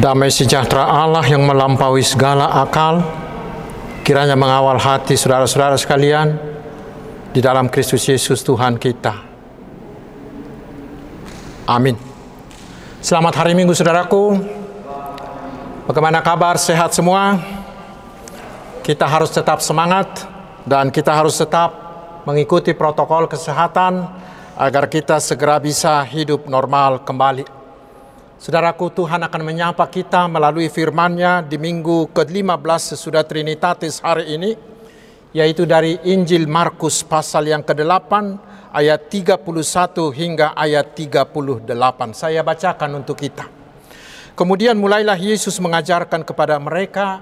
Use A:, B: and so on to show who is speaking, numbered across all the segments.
A: Damai sejahtera Allah yang melampaui segala akal, kiranya mengawal hati saudara-saudara sekalian di dalam Kristus Yesus Tuhan kita. Amin. Selamat hari Minggu saudaraku. Bagaimana kabar? Sehat semua? Kita harus tetap semangat dan kita harus tetap mengikuti protokol kesehatan agar kita segera bisa hidup normal kembali. Saudaraku, Tuhan akan menyapa kita melalui firman-Nya di minggu ke-15 sesudah Trinitatis hari ini, yaitu dari Injil Markus pasal yang ke-8 ayat 31 hingga ayat 38. Saya bacakan untuk kita. Kemudian mulailah Yesus mengajarkan kepada mereka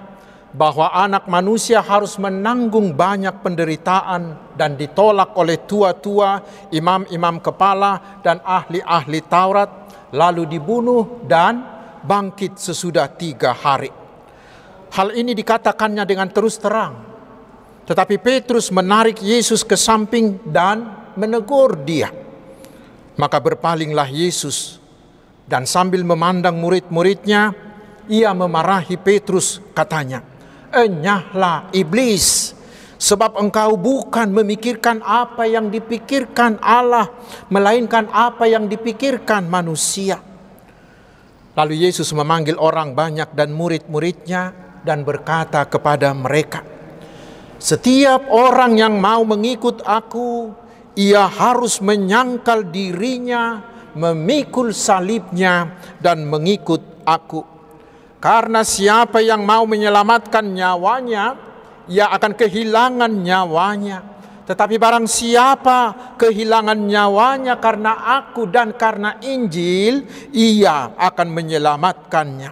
A: bahwa anak manusia harus menanggung banyak penderitaan dan ditolak oleh tua-tua, imam-imam kepala, dan ahli-ahli Taurat, lalu dibunuh dan bangkit sesudah tiga hari. Hal ini dikatakannya dengan terus terang. Tetapi Petrus menarik Yesus ke samping dan menegur dia. Maka berpalinglah Yesus dan sambil memandang murid-muridnya, ia memarahi Petrus katanya, Enyahlah iblis, sebab engkau bukan memikirkan apa yang dipikirkan Allah, melainkan apa yang dipikirkan manusia. Lalu Yesus memanggil orang banyak dan murid-muridnya dan berkata kepada mereka, "Setiap orang yang mau mengikut Aku, ia harus menyangkal dirinya, memikul salibnya, dan mengikut Aku. Karena siapa yang mau menyelamatkan nyawanya, ia akan kehilangan nyawanya. Tetapi barang siapa kehilangan nyawanya karena aku dan karena Injil, ia akan menyelamatkannya.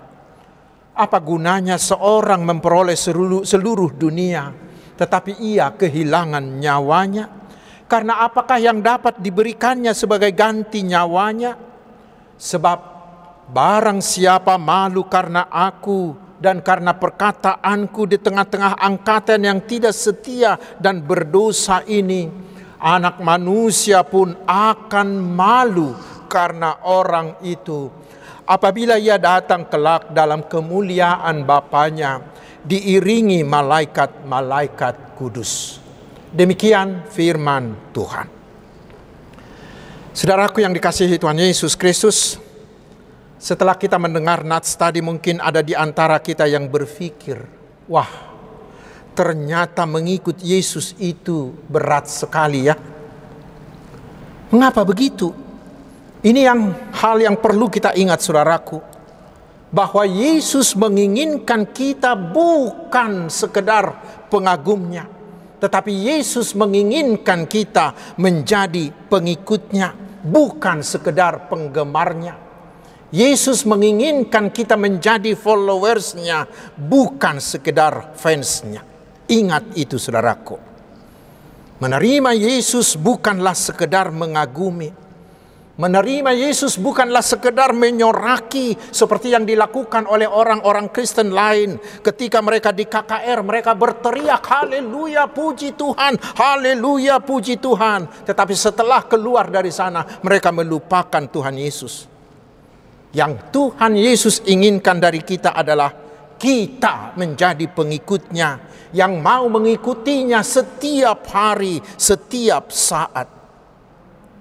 A: Apa gunanya seorang memperoleh seluruh, seluruh dunia, tetapi ia kehilangan nyawanya? Karena apakah yang dapat diberikannya sebagai ganti nyawanya? Sebab barang siapa malu karena aku dan karena perkataanku di tengah-tengah angkatan yang tidak setia dan berdosa ini, anak manusia pun akan malu karena orang itu. Apabila ia datang kelak dalam kemuliaan Bapaknya, diiringi malaikat-malaikat kudus. Demikian firman Tuhan. Saudaraku yang dikasihi Tuhan Yesus Kristus, setelah kita mendengar nats tadi mungkin ada di antara kita yang berpikir, wah ternyata mengikut Yesus itu berat sekali ya. Mengapa begitu? Ini yang hal yang perlu kita ingat saudaraku. Bahwa Yesus menginginkan kita bukan sekedar pengagumnya. Tetapi Yesus menginginkan kita menjadi pengikutnya. Bukan sekedar penggemarnya. Yesus menginginkan kita menjadi followersnya, bukan sekedar fansnya. Ingat itu saudaraku. Menerima Yesus bukanlah sekedar mengagumi. Menerima Yesus bukanlah sekedar menyoraki seperti yang dilakukan oleh orang-orang Kristen lain. Ketika mereka di KKR, mereka berteriak, haleluya puji Tuhan, haleluya puji Tuhan. Tetapi setelah keluar dari sana, mereka melupakan Tuhan Yesus. Yang Tuhan Yesus inginkan dari kita adalah kita menjadi pengikutnya yang mau mengikutinya setiap hari, setiap saat.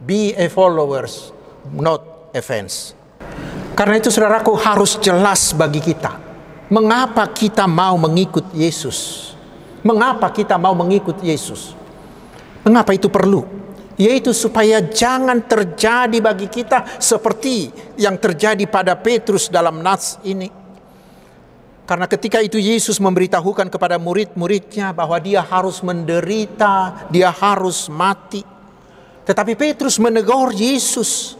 A: Be a followers, not a fans. Karena itu saudaraku harus jelas bagi kita. Mengapa kita mau mengikut Yesus? Mengapa kita mau mengikut Yesus? Mengapa itu perlu? Yaitu supaya jangan terjadi bagi kita seperti yang terjadi pada Petrus dalam nas ini. Karena ketika itu Yesus memberitahukan kepada murid-muridnya bahwa dia harus menderita, dia harus mati. Tetapi Petrus menegur Yesus.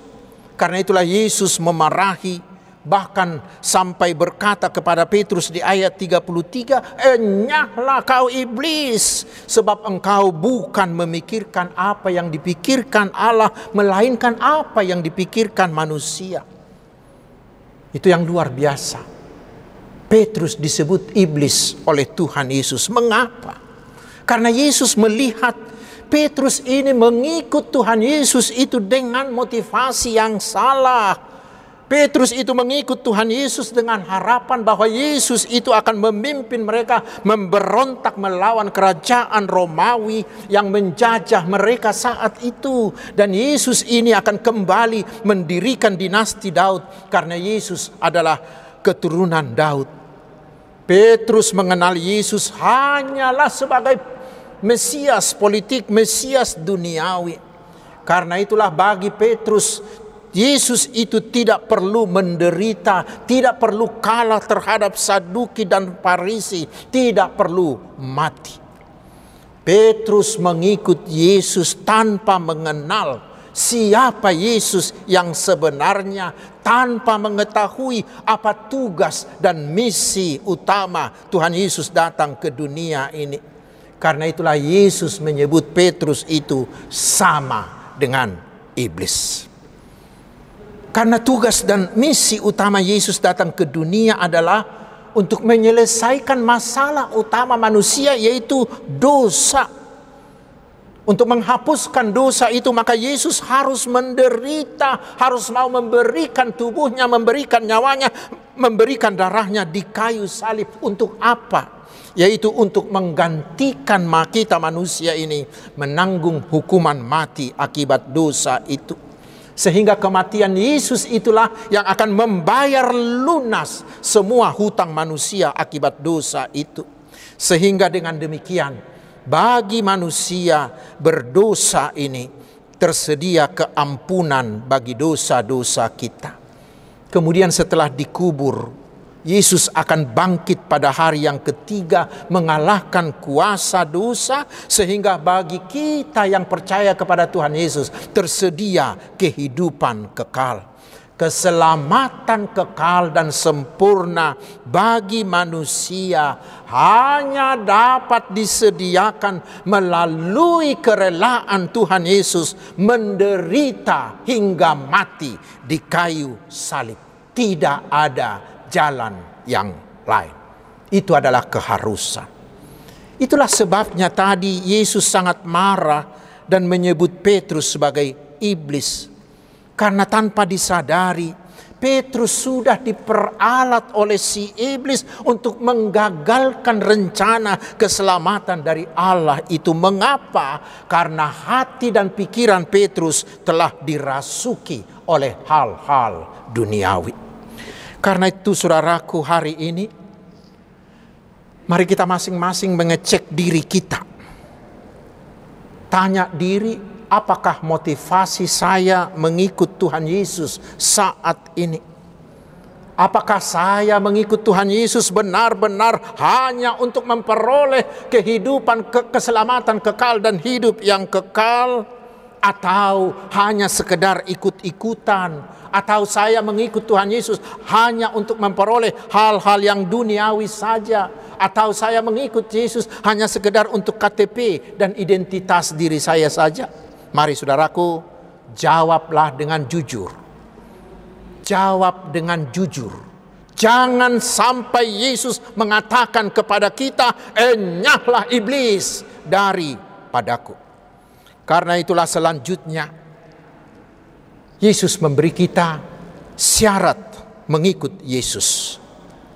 A: Karena itulah Yesus memarahi bahkan sampai berkata kepada Petrus di ayat 33, "Enyahlah kau iblis, sebab engkau bukan memikirkan apa yang dipikirkan Allah, melainkan apa yang dipikirkan manusia." Itu yang luar biasa. Petrus disebut iblis oleh Tuhan Yesus. Mengapa? Karena Yesus melihat Petrus ini mengikut Tuhan Yesus itu dengan motivasi yang salah. Petrus itu mengikut Tuhan Yesus dengan harapan bahwa Yesus itu akan memimpin mereka memberontak melawan kerajaan Romawi yang menjajah mereka saat itu. Dan Yesus ini akan kembali mendirikan dinasti Daud karena Yesus adalah keturunan Daud. Petrus mengenal Yesus hanyalah sebagai Mesias politik, Mesias duniawi. Karena itulah bagi Petrus Yesus itu tidak perlu menderita, tidak perlu kalah terhadap Saduki dan Parisi, tidak perlu mati. Petrus mengikut Yesus tanpa mengenal siapa Yesus yang sebenarnya, tanpa mengetahui apa tugas dan misi utama Tuhan Yesus datang ke dunia ini. Karena itulah Yesus menyebut Petrus itu sama dengan iblis. Karena tugas dan misi utama Yesus datang ke dunia adalah untuk menyelesaikan masalah utama manusia yaitu dosa. Untuk menghapuskan dosa itu maka Yesus harus menderita, harus mau memberikan tubuhnya, memberikan nyawanya, memberikan darahnya di kayu salib. Untuk apa? Yaitu untuk menggantikan kita manusia ini menanggung hukuman mati akibat dosa itu. Sehingga kematian Yesus itulah yang akan membayar lunas semua hutang manusia akibat dosa itu. Sehingga dengan demikian bagi manusia berdosa ini tersedia keampunan bagi dosa-dosa kita. Kemudian setelah dikubur Yesus akan bangkit pada hari yang ketiga mengalahkan kuasa dosa sehingga bagi kita yang percaya kepada Tuhan Yesus tersedia kehidupan kekal. Keselamatan kekal dan sempurna bagi manusia hanya dapat disediakan melalui kerelaan Tuhan Yesus menderita hingga mati di kayu salib. Tidak ada jalan yang lain. Itu adalah keharusan. Itulah sebabnya tadi Yesus sangat marah dan menyebut Petrus sebagai iblis. Karena tanpa disadari Petrus sudah diperalat oleh si iblis untuk menggagalkan rencana keselamatan dari Allah itu. Mengapa? Karena hati dan pikiran Petrus telah dirasuki oleh hal-hal duniawi. Karena itu saudaraku hari ini mari kita masing-masing mengecek diri kita. Tanya diri apakah motivasi saya mengikut Tuhan Yesus saat ini? Apakah saya mengikut Tuhan Yesus benar-benar hanya untuk memperoleh kehidupan, ke keselamatan kekal dan hidup yang kekal? Atau hanya sekedar ikut-ikutan atau saya mengikut Tuhan Yesus hanya untuk memperoleh hal-hal yang duniawi saja atau saya mengikut Yesus hanya sekedar untuk KTP dan identitas diri saya saja. Mari saudaraku, jawablah dengan jujur. Jawab dengan jujur. Jangan sampai Yesus mengatakan kepada kita, "Enyahlah iblis dari padaku." Karena itulah selanjutnya Yesus memberi kita syarat mengikut Yesus.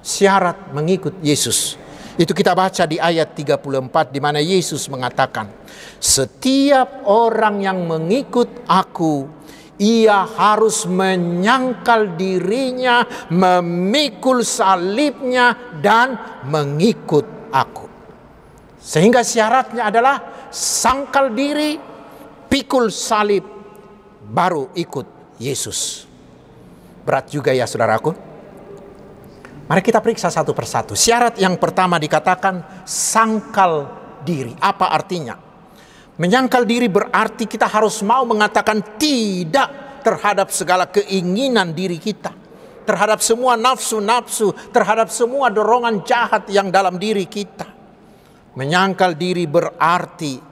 A: Syarat mengikut Yesus. Itu kita baca di ayat 34 di mana Yesus mengatakan, "Setiap orang yang mengikut aku, ia harus menyangkal dirinya, memikul salibnya dan mengikut aku." Sehingga syaratnya adalah sangkal diri, pikul salib, baru ikut Yesus. Berat juga ya saudaraku. Mari kita periksa satu persatu. Syarat yang pertama dikatakan sangkal diri. Apa artinya? Menyangkal diri berarti kita harus mau mengatakan tidak terhadap segala keinginan diri kita. Terhadap semua nafsu-nafsu, terhadap semua dorongan jahat yang dalam diri kita. Menyangkal diri berarti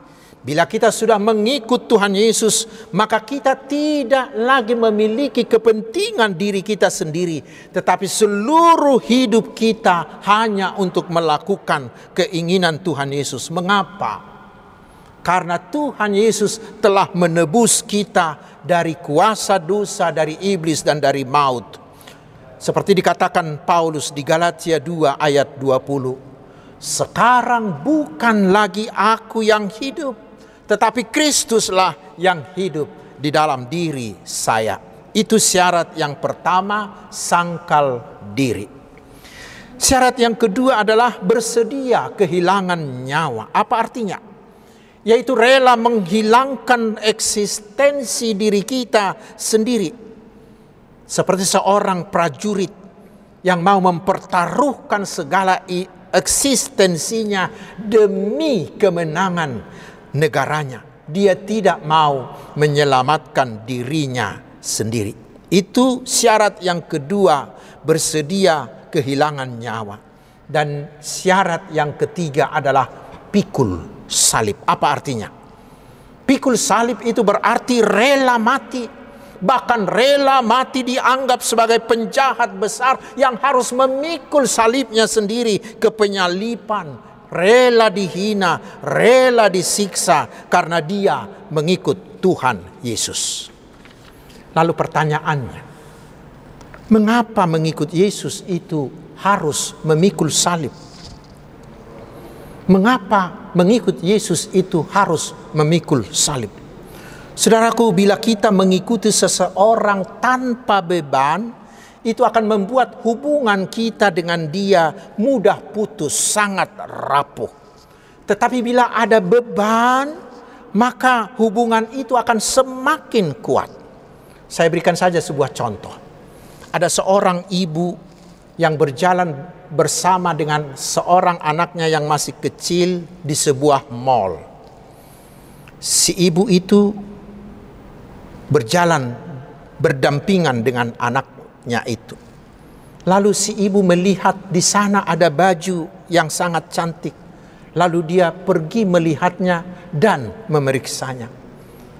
A: Bila kita sudah mengikut Tuhan Yesus, maka kita tidak lagi memiliki kepentingan diri kita sendiri, tetapi seluruh hidup kita hanya untuk melakukan keinginan Tuhan Yesus. Mengapa? Karena Tuhan Yesus telah menebus kita dari kuasa dosa, dari iblis, dan dari maut. seperti dikatakan Paulus di Galatia 2 ayat 20. Sekarang bukan lagi aku yang hidup, tetapi Kristuslah yang hidup di dalam diri saya. Itu syarat yang pertama, sangkal diri. Syarat yang kedua adalah bersedia kehilangan nyawa. Apa artinya? Yaitu rela menghilangkan eksistensi diri kita sendiri seperti seorang prajurit yang mau mempertaruhkan segala eksistensinya demi kemenangan negaranya. Dia tidak mau menyelamatkan dirinya sendiri. Itu syarat yang kedua, bersedia kehilangan nyawa. Dan syarat yang ketiga adalah pikul salib. Apa artinya? Pikul salib itu berarti rela mati bahkan rela mati dianggap sebagai penjahat besar yang harus memikul salibnya sendiri ke penyalipan, rela dihina, rela disiksa karena dia mengikut Tuhan Yesus. Lalu pertanyaannya, mengapa mengikut Yesus itu harus memikul salib? Mengapa mengikut Yesus itu harus memikul salib? Saudaraku, bila kita mengikuti seseorang tanpa beban, itu akan membuat hubungan kita dengan dia mudah putus, sangat rapuh. Tetapi bila ada beban, maka hubungan itu akan semakin kuat. Saya berikan saja sebuah contoh. Ada seorang ibu yang berjalan bersama dengan seorang anaknya yang masih kecil di sebuah mall. Si ibu itu berjalan berdampingan dengan anaknya itu. Lalu si ibu melihat di sana ada baju yang sangat cantik. Lalu dia pergi melihatnya dan memeriksanya.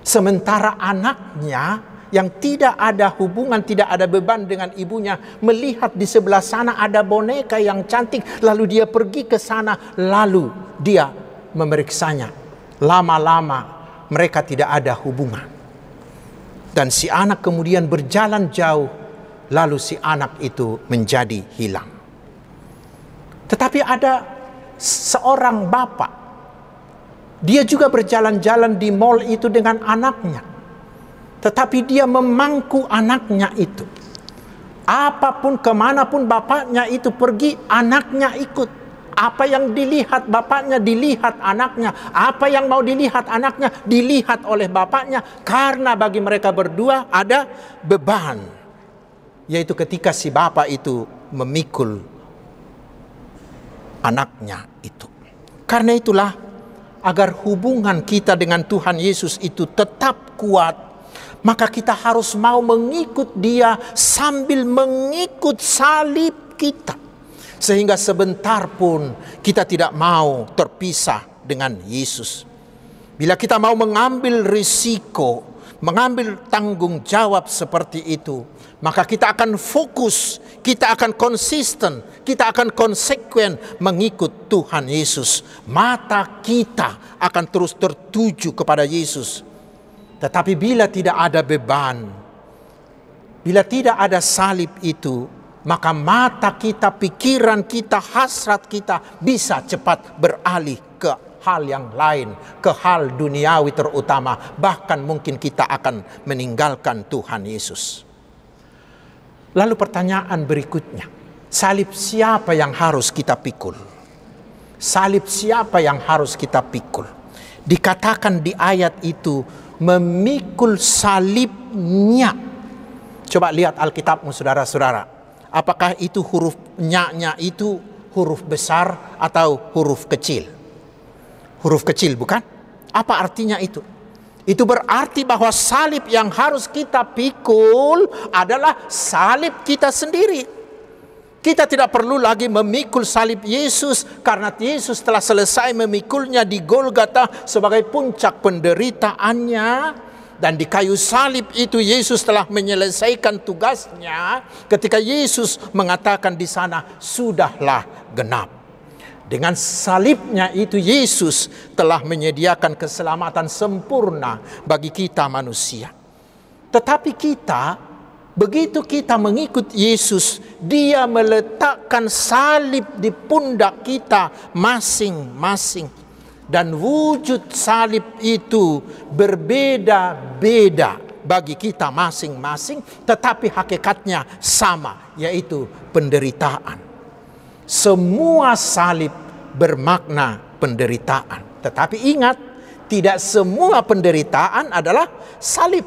A: Sementara anaknya yang tidak ada hubungan, tidak ada beban dengan ibunya, melihat di sebelah sana ada boneka yang cantik, lalu dia pergi ke sana, lalu dia memeriksanya. Lama-lama mereka tidak ada hubungan. Dan si anak kemudian berjalan jauh, lalu si anak itu menjadi hilang. Tetapi ada seorang bapak, dia juga berjalan-jalan di mall itu dengan anaknya. Tetapi dia memangku anaknya itu. Apa pun ke mana pun bapaknya itu pergi, anaknya ikut. Apa yang dilihat bapaknya dilihat anaknya. Apa yang mau dilihat anaknya dilihat oleh bapaknya. Karena bagi mereka berdua ada beban. Yaitu ketika si bapak itu memikul anaknya itu. Karena itulah agar hubungan kita dengan Tuhan Yesus itu tetap kuat maka kita harus mau mengikut dia sambil mengikut salib kita. Sehingga sebentar pun kita tidak mau terpisah dengan Yesus. Bila kita mau mengambil risiko, mengambil tanggung jawab seperti itu, maka kita akan fokus, kita akan konsisten, kita akan konsekuen mengikut Tuhan Yesus. Mata kita akan terus tertuju kepada Yesus. Tetapi bila tidak ada beban, bila tidak ada salib itu, maka mata kita, pikiran kita, hasrat kita bisa cepat beralih ke hal yang lain, ke hal duniawi terutama, bahkan mungkin kita akan meninggalkan Tuhan Yesus. Lalu pertanyaan berikutnya, salib siapa yang harus kita pikul? Salib siapa yang harus kita pikul? Dikatakan di ayat itu memikul salibnya. Coba lihat Alkitabmu saudara-saudara apakah itu huruf nya itu huruf besar atau huruf kecil? Huruf kecil bukan? Apa artinya itu? Itu berarti bahwa salib yang harus kita pikul adalah salib kita sendiri. Kita tidak perlu lagi memikul salib Yesus karena Yesus telah selesai memikulnya di Golgata sebagai puncak penderitaannya dan di kayu salib itu Yesus telah menyelesaikan tugasnya ketika Yesus mengatakan di sana sudahlah genap. Dengan salibnya itu Yesus telah menyediakan keselamatan sempurna bagi kita manusia. Tetapi kita Begitu kita mengikut Yesus, Dia meletakkan salib di pundak kita masing-masing, dan wujud salib itu berbeda-beda bagi kita masing-masing, tetapi hakikatnya sama, yaitu penderitaan. Semua salib bermakna penderitaan, tetapi ingat, tidak semua penderitaan adalah salib.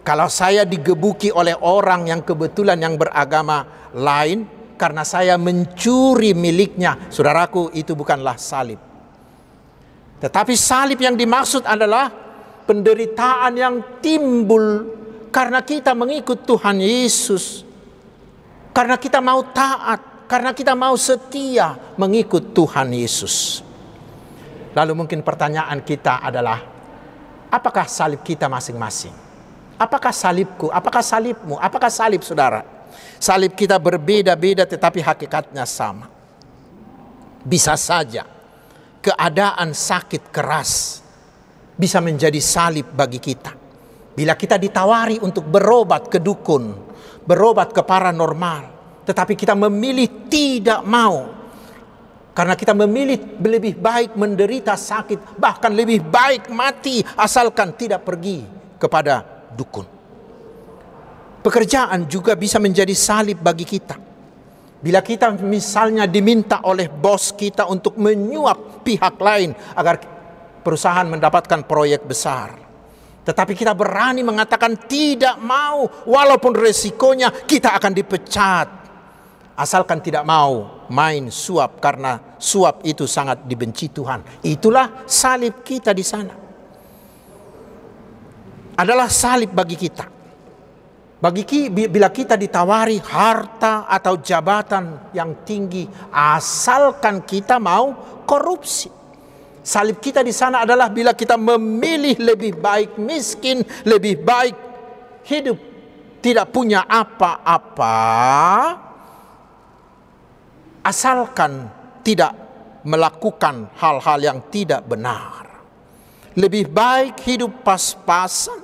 A: Kalau saya digebuki oleh orang yang kebetulan yang beragama lain karena saya mencuri miliknya, saudaraku itu bukanlah salib. Tetapi salib yang dimaksud adalah penderitaan yang timbul karena kita mengikut Tuhan Yesus. Karena kita mau taat, karena kita mau setia mengikut Tuhan Yesus. Lalu mungkin pertanyaan kita adalah apakah salib kita masing-masing? Apakah salibku? Apakah salibmu? Apakah salib saudara? Salib kita berbeda-beda tetapi hakikatnya sama. Bisa saja keadaan sakit keras bisa menjadi salib bagi kita. Bila kita ditawari untuk berobat ke dukun, berobat ke paranormal, tetapi kita memilih tidak mau karena kita memilih lebih baik menderita sakit, bahkan lebih baik mati asalkan tidak pergi kepada dukun. Pekerjaan juga bisa menjadi salib bagi kita. Bila kita misalnya diminta oleh bos kita untuk menyuap pihak lain agar perusahaan mendapatkan proyek besar. Tetapi kita berani mengatakan tidak mau walaupun resikonya kita akan dipecat. Asalkan tidak mau main suap karena suap itu sangat dibenci Tuhan. Itulah salib kita di sana adalah salib bagi kita. Bagi bila kita ditawari harta atau jabatan yang tinggi, asalkan kita mau korupsi. Salib kita di sana adalah bila kita memilih lebih baik miskin, lebih baik hidup tidak punya apa-apa, asalkan tidak melakukan hal-hal yang tidak benar. Lebih baik hidup pas-pasan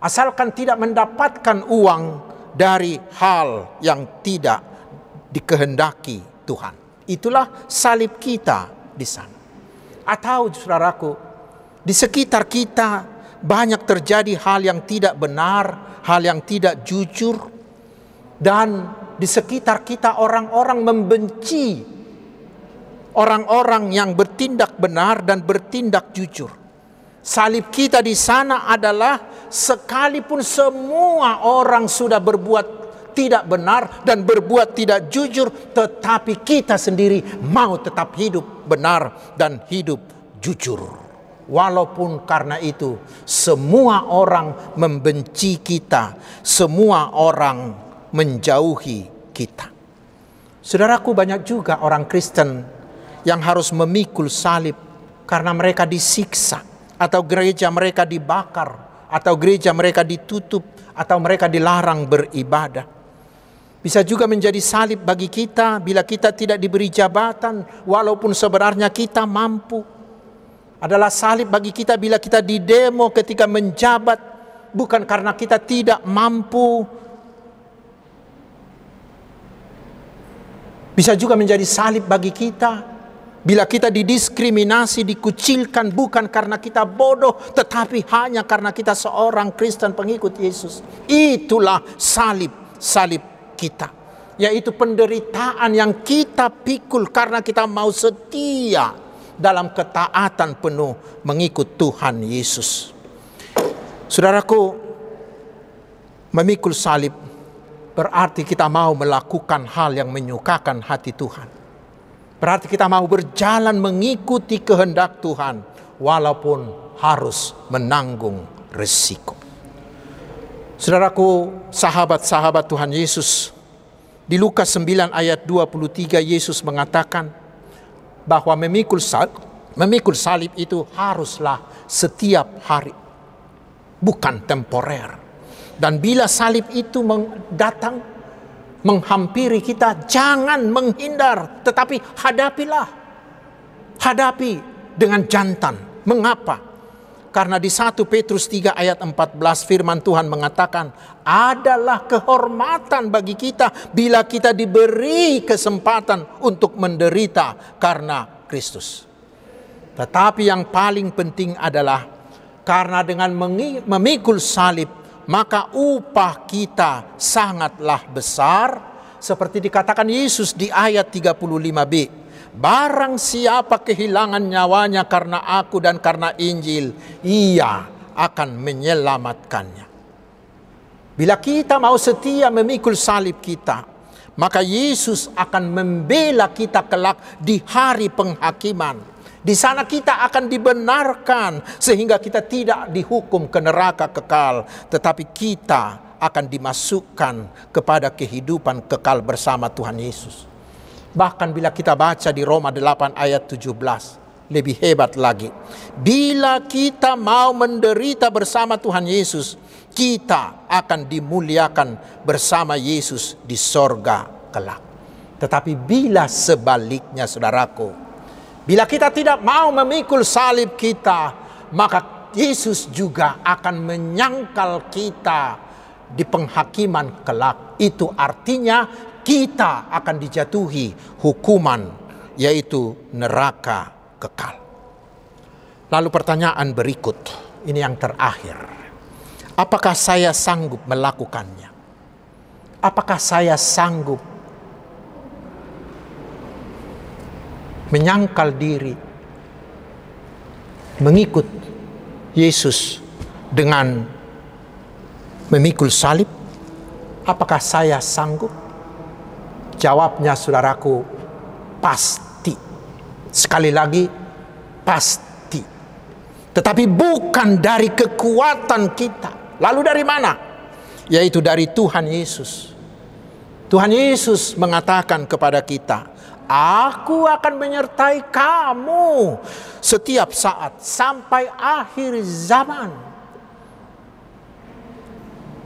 A: asalkan tidak mendapatkan uang dari hal yang tidak dikehendaki Tuhan. Itulah salib kita di sana. Atau saudaraku, di sekitar kita banyak terjadi hal yang tidak benar, hal yang tidak jujur, dan di sekitar kita orang-orang membenci orang-orang yang bertindak benar dan bertindak jujur. Salib kita di sana adalah sekalipun semua orang sudah berbuat tidak benar dan berbuat tidak jujur, tetapi kita sendiri mau tetap hidup benar dan hidup jujur. Walaupun karena itu semua orang membenci kita, semua orang menjauhi kita. Saudaraku banyak juga orang Kristen yang harus memikul salib karena mereka disiksa atau gereja mereka dibakar atau gereja mereka ditutup atau mereka dilarang beribadah. Bisa juga menjadi salib bagi kita bila kita tidak diberi jabatan walaupun sebenarnya kita mampu. Adalah salib bagi kita bila kita didemo ketika menjabat bukan karena kita tidak mampu. Bisa juga menjadi salib bagi kita Bila kita didiskriminasi, dikucilkan bukan karena kita bodoh, tetapi hanya karena kita seorang Kristen pengikut Yesus. Itulah salib, salib kita. Yaitu penderitaan yang kita pikul karena kita mau setia dalam ketaatan penuh mengikut Tuhan Yesus. Saudaraku, memikul salib berarti kita mau melakukan hal yang menyukakan hati Tuhan. Berarti kita mau berjalan mengikuti kehendak Tuhan walaupun harus menanggung resiko. Saudaraku, sahabat-sahabat Tuhan Yesus, di Lukas 9 ayat 23 Yesus mengatakan bahwa memikul salib, memikul salib itu haruslah setiap hari, bukan temporer. Dan bila salib itu datang, menghampiri kita, jangan menghindar, tetapi hadapilah. Hadapi dengan jantan. Mengapa? Karena di 1 Petrus 3 ayat 14 firman Tuhan mengatakan adalah kehormatan bagi kita bila kita diberi kesempatan untuk menderita karena Kristus. Tetapi yang paling penting adalah karena dengan memikul salib maka upah kita sangatlah besar seperti dikatakan Yesus di ayat 35b Barang siapa kehilangan nyawanya karena aku dan karena Injil, ia akan menyelamatkannya. Bila kita mau setia memikul salib kita, maka Yesus akan membela kita kelak di hari penghakiman. Di sana kita akan dibenarkan sehingga kita tidak dihukum ke neraka kekal, tetapi kita akan dimasukkan kepada kehidupan kekal bersama Tuhan Yesus. Bahkan bila kita baca di Roma 8 ayat 17, lebih hebat lagi. Bila kita mau menderita bersama Tuhan Yesus, kita akan dimuliakan bersama Yesus di sorga kelak. Tetapi bila sebaliknya saudaraku, bila kita tidak mau memikul salib kita, maka Yesus juga akan menyangkal kita di penghakiman kelak. Itu artinya kita akan dijatuhi hukuman yaitu neraka kekal. Lalu pertanyaan berikut, ini yang terakhir. Apakah saya sanggup melakukannya? Apakah saya sanggup menyangkal diri mengikut Yesus dengan memikul salib? Apakah saya sanggup? Jawabnya saudaraku, pasti. Sekali lagi, pasti. Tetapi bukan dari kekuatan kita. Lalu dari mana? Yaitu dari Tuhan Yesus. Tuhan Yesus mengatakan kepada kita, Aku akan menyertai kamu setiap saat sampai akhir zaman.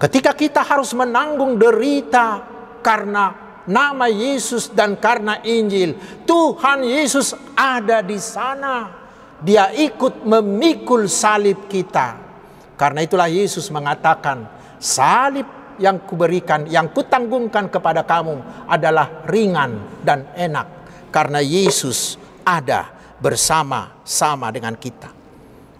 A: Ketika kita harus menanggung derita karena nama Yesus dan karena Injil. Tuhan Yesus ada di sana. Dia ikut memikul salib kita. Karena itulah Yesus mengatakan, salib yang kuberikan, yang kutanggungkan kepada kamu adalah ringan dan enak. Karena Yesus ada bersama-sama dengan kita.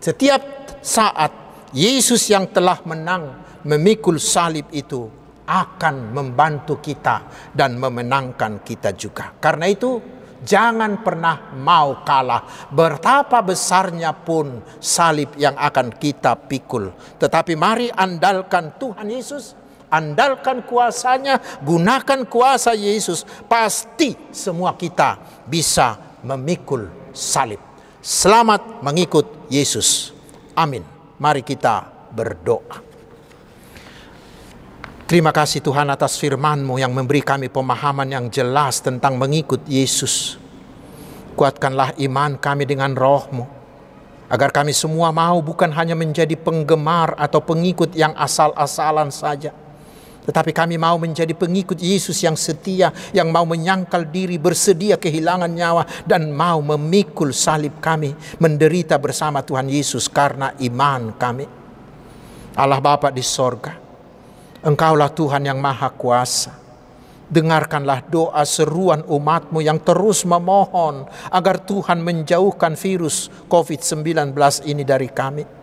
A: Setiap saat Yesus yang telah menang memikul salib itu akan membantu kita dan memenangkan kita juga. Karena itu, jangan pernah mau kalah. Betapa besarnya pun salib yang akan kita pikul. Tetapi mari andalkan Tuhan Yesus, andalkan kuasanya, gunakan kuasa Yesus. Pasti semua kita bisa memikul salib. Selamat mengikut Yesus. Amin. Mari kita berdoa. Terima kasih Tuhan atas firman-Mu yang memberi kami pemahaman yang jelas tentang mengikut Yesus. Kuatkanlah iman kami dengan roh-Mu, agar kami semua mau bukan hanya menjadi penggemar atau pengikut yang asal-asalan saja, tetapi kami mau menjadi pengikut Yesus yang setia, yang mau menyangkal diri, bersedia kehilangan nyawa, dan mau memikul salib kami, menderita bersama Tuhan Yesus karena iman kami. Allah Bapa di sorga, Engkaulah Tuhan yang maha kuasa. Dengarkanlah doa seruan umatmu yang terus memohon agar Tuhan menjauhkan virus COVID-19 ini dari kami.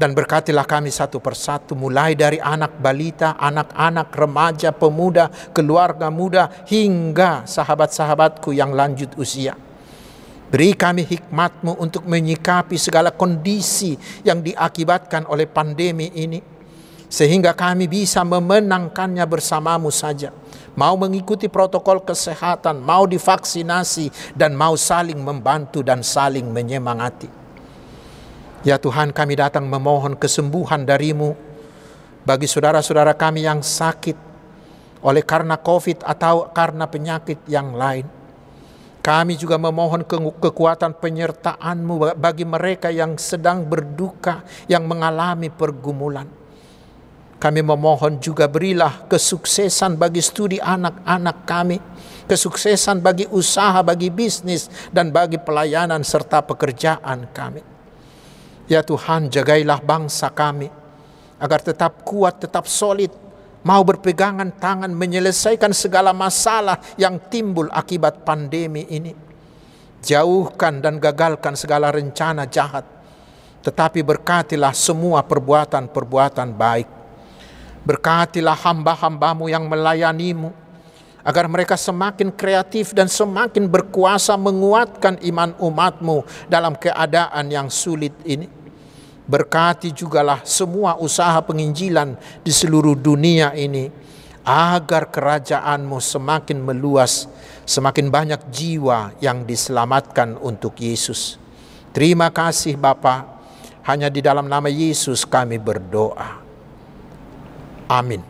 A: Dan berkatilah kami satu persatu mulai dari anak balita, anak-anak, remaja, pemuda, keluarga muda hingga sahabat-sahabatku yang lanjut usia. Beri kami hikmatmu untuk menyikapi segala kondisi yang diakibatkan oleh pandemi ini sehingga kami bisa memenangkannya bersamamu saja. Mau mengikuti protokol kesehatan, mau divaksinasi, dan mau saling membantu dan saling menyemangati. Ya Tuhan kami datang memohon kesembuhan darimu bagi saudara-saudara kami yang sakit oleh karena COVID atau karena penyakit yang lain. Kami juga memohon ke kekuatan penyertaan-Mu bagi mereka yang sedang berduka, yang mengalami pergumulan. Kami memohon juga berilah kesuksesan bagi studi anak-anak kami, kesuksesan bagi usaha, bagi bisnis, dan bagi pelayanan serta pekerjaan kami. Ya Tuhan, jagailah bangsa kami agar tetap kuat, tetap solid, mau berpegangan tangan menyelesaikan segala masalah yang timbul akibat pandemi ini. Jauhkan dan gagalkan segala rencana jahat, tetapi berkatilah semua perbuatan-perbuatan baik. Berkatilah hamba-hambamu yang melayanimu, agar mereka semakin kreatif dan semakin berkuasa menguatkan iman umatmu dalam keadaan yang sulit ini. Berkati jugalah semua usaha penginjilan di seluruh dunia ini agar kerajaanmu semakin meluas, semakin banyak jiwa yang diselamatkan untuk Yesus. Terima kasih Bapa, hanya di dalam nama Yesus kami berdoa. Amin.